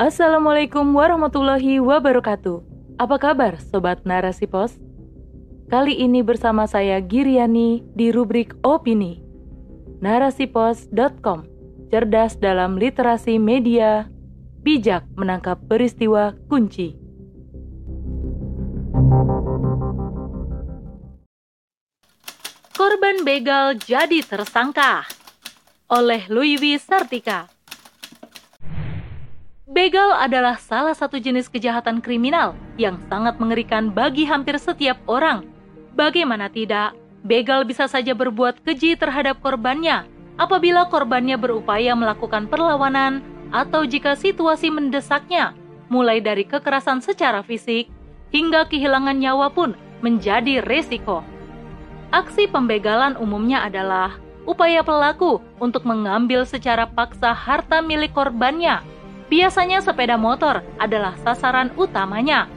Assalamualaikum warahmatullahi wabarakatuh. Apa kabar Sobat Narasi Pos? Kali ini bersama saya Giriani di rubrik Opini. Narasipos.com Cerdas dalam literasi media, bijak menangkap peristiwa kunci. Korban begal jadi tersangka oleh Louis Sartika. Begal adalah salah satu jenis kejahatan kriminal yang sangat mengerikan bagi hampir setiap orang. Bagaimana tidak, begal bisa saja berbuat keji terhadap korbannya apabila korbannya berupaya melakukan perlawanan atau jika situasi mendesaknya, mulai dari kekerasan secara fisik hingga kehilangan nyawa pun menjadi resiko. Aksi pembegalan umumnya adalah upaya pelaku untuk mengambil secara paksa harta milik korbannya Biasanya sepeda motor adalah sasaran utamanya.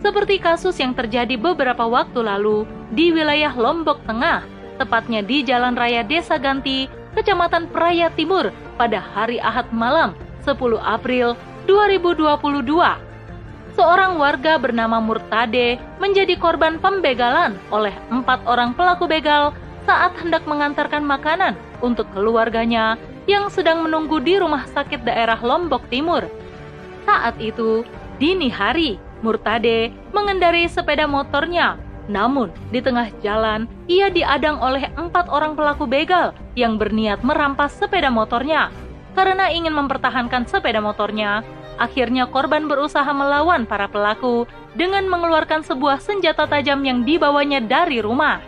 Seperti kasus yang terjadi beberapa waktu lalu di wilayah Lombok Tengah, tepatnya di Jalan Raya Desa Ganti, Kecamatan Praya Timur pada hari Ahad malam 10 April 2022. Seorang warga bernama Murtade menjadi korban pembegalan oleh empat orang pelaku begal saat hendak mengantarkan makanan untuk keluarganya yang sedang menunggu di rumah sakit daerah Lombok Timur. Saat itu, dini hari, Murtade mengendari sepeda motornya. Namun, di tengah jalan, ia diadang oleh empat orang pelaku begal yang berniat merampas sepeda motornya. Karena ingin mempertahankan sepeda motornya, akhirnya korban berusaha melawan para pelaku dengan mengeluarkan sebuah senjata tajam yang dibawanya dari rumah.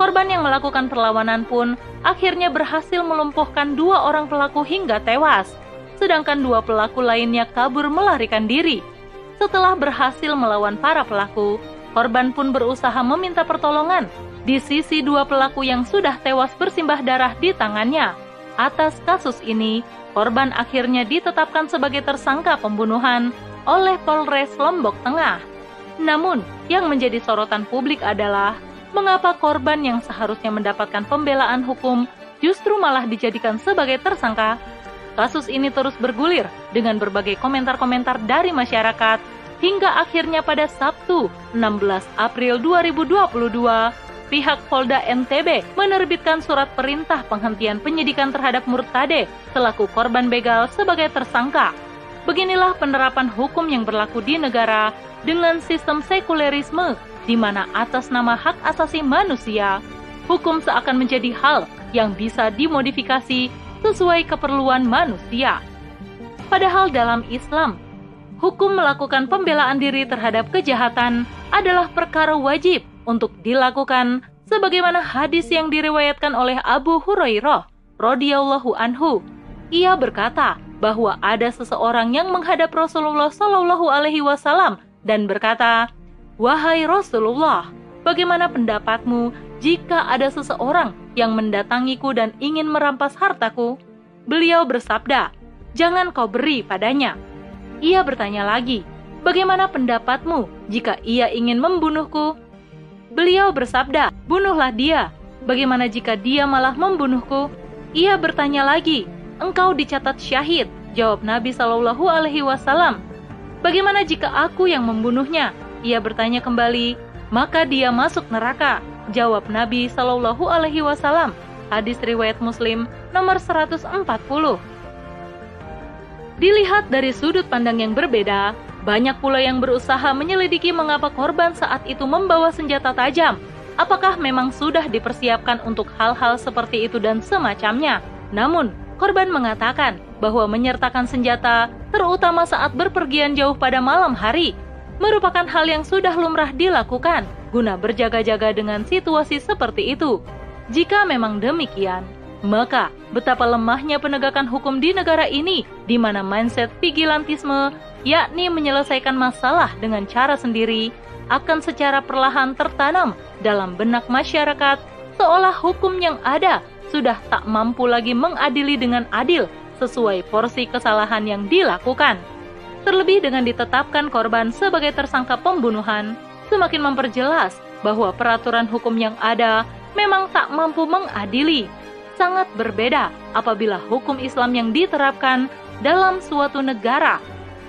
Korban yang melakukan perlawanan pun akhirnya berhasil melumpuhkan dua orang pelaku hingga tewas, sedangkan dua pelaku lainnya kabur melarikan diri. Setelah berhasil melawan para pelaku, korban pun berusaha meminta pertolongan di sisi dua pelaku yang sudah tewas bersimbah darah di tangannya. Atas kasus ini, korban akhirnya ditetapkan sebagai tersangka pembunuhan oleh Polres Lombok Tengah. Namun, yang menjadi sorotan publik adalah mengapa korban yang seharusnya mendapatkan pembelaan hukum justru malah dijadikan sebagai tersangka? Kasus ini terus bergulir dengan berbagai komentar-komentar dari masyarakat hingga akhirnya pada Sabtu 16 April 2022 pihak Polda NTB menerbitkan surat perintah penghentian penyidikan terhadap Murtade selaku korban begal sebagai tersangka. Beginilah penerapan hukum yang berlaku di negara dengan sistem sekulerisme di mana atas nama hak asasi manusia, hukum seakan menjadi hal yang bisa dimodifikasi sesuai keperluan manusia. Padahal dalam Islam, hukum melakukan pembelaan diri terhadap kejahatan adalah perkara wajib untuk dilakukan sebagaimana hadis yang diriwayatkan oleh Abu Hurairah radhiyallahu anhu. Ia berkata bahwa ada seseorang yang menghadap Rasulullah Shallallahu alaihi wasallam dan berkata, Wahai Rasulullah, bagaimana pendapatmu jika ada seseorang yang mendatangiku dan ingin merampas hartaku? Beliau bersabda, "Jangan kau beri padanya." Ia bertanya lagi, "Bagaimana pendapatmu jika ia ingin membunuhku?" Beliau bersabda, "Bunuhlah dia." Bagaimana jika dia malah membunuhku? Ia bertanya lagi, "Engkau dicatat syahid?" Jawab Nabi Shallallahu alaihi wasallam, "Bagaimana jika aku yang membunuhnya?" Ia bertanya kembali, maka dia masuk neraka. Jawab Nabi Shallallahu Alaihi Wasallam. Hadis riwayat Muslim nomor 140. Dilihat dari sudut pandang yang berbeda, banyak pula yang berusaha menyelidiki mengapa korban saat itu membawa senjata tajam. Apakah memang sudah dipersiapkan untuk hal-hal seperti itu dan semacamnya? Namun, korban mengatakan bahwa menyertakan senjata, terutama saat berpergian jauh pada malam hari, merupakan hal yang sudah lumrah dilakukan guna berjaga-jaga dengan situasi seperti itu. Jika memang demikian, maka betapa lemahnya penegakan hukum di negara ini di mana mindset vigilantisme yakni menyelesaikan masalah dengan cara sendiri akan secara perlahan tertanam dalam benak masyarakat seolah hukum yang ada sudah tak mampu lagi mengadili dengan adil sesuai porsi kesalahan yang dilakukan. Terlebih dengan ditetapkan korban sebagai tersangka pembunuhan, semakin memperjelas bahwa peraturan hukum yang ada memang tak mampu mengadili. Sangat berbeda apabila hukum Islam yang diterapkan dalam suatu negara.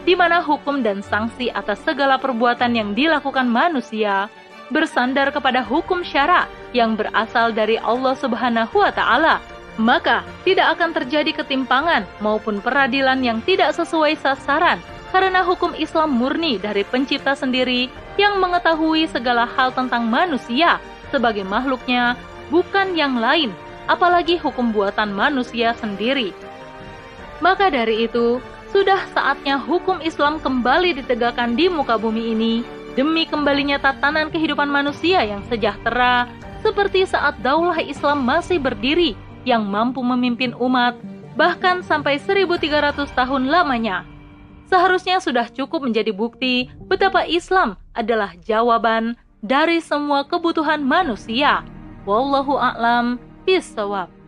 di mana hukum dan sanksi atas segala perbuatan yang dilakukan manusia bersandar kepada hukum syara yang berasal dari Allah Subhanahu wa taala. Maka tidak akan terjadi ketimpangan maupun peradilan yang tidak sesuai sasaran karena hukum Islam murni dari pencipta sendiri yang mengetahui segala hal tentang manusia sebagai makhluknya, bukan yang lain, apalagi hukum buatan manusia sendiri. Maka dari itu, sudah saatnya hukum Islam kembali ditegakkan di muka bumi ini demi kembalinya tatanan kehidupan manusia yang sejahtera seperti saat daulah Islam masih berdiri yang mampu memimpin umat bahkan sampai 1300 tahun lamanya. Seharusnya sudah cukup menjadi bukti betapa Islam adalah jawaban dari semua kebutuhan manusia. Wallahu a'lam bishawab.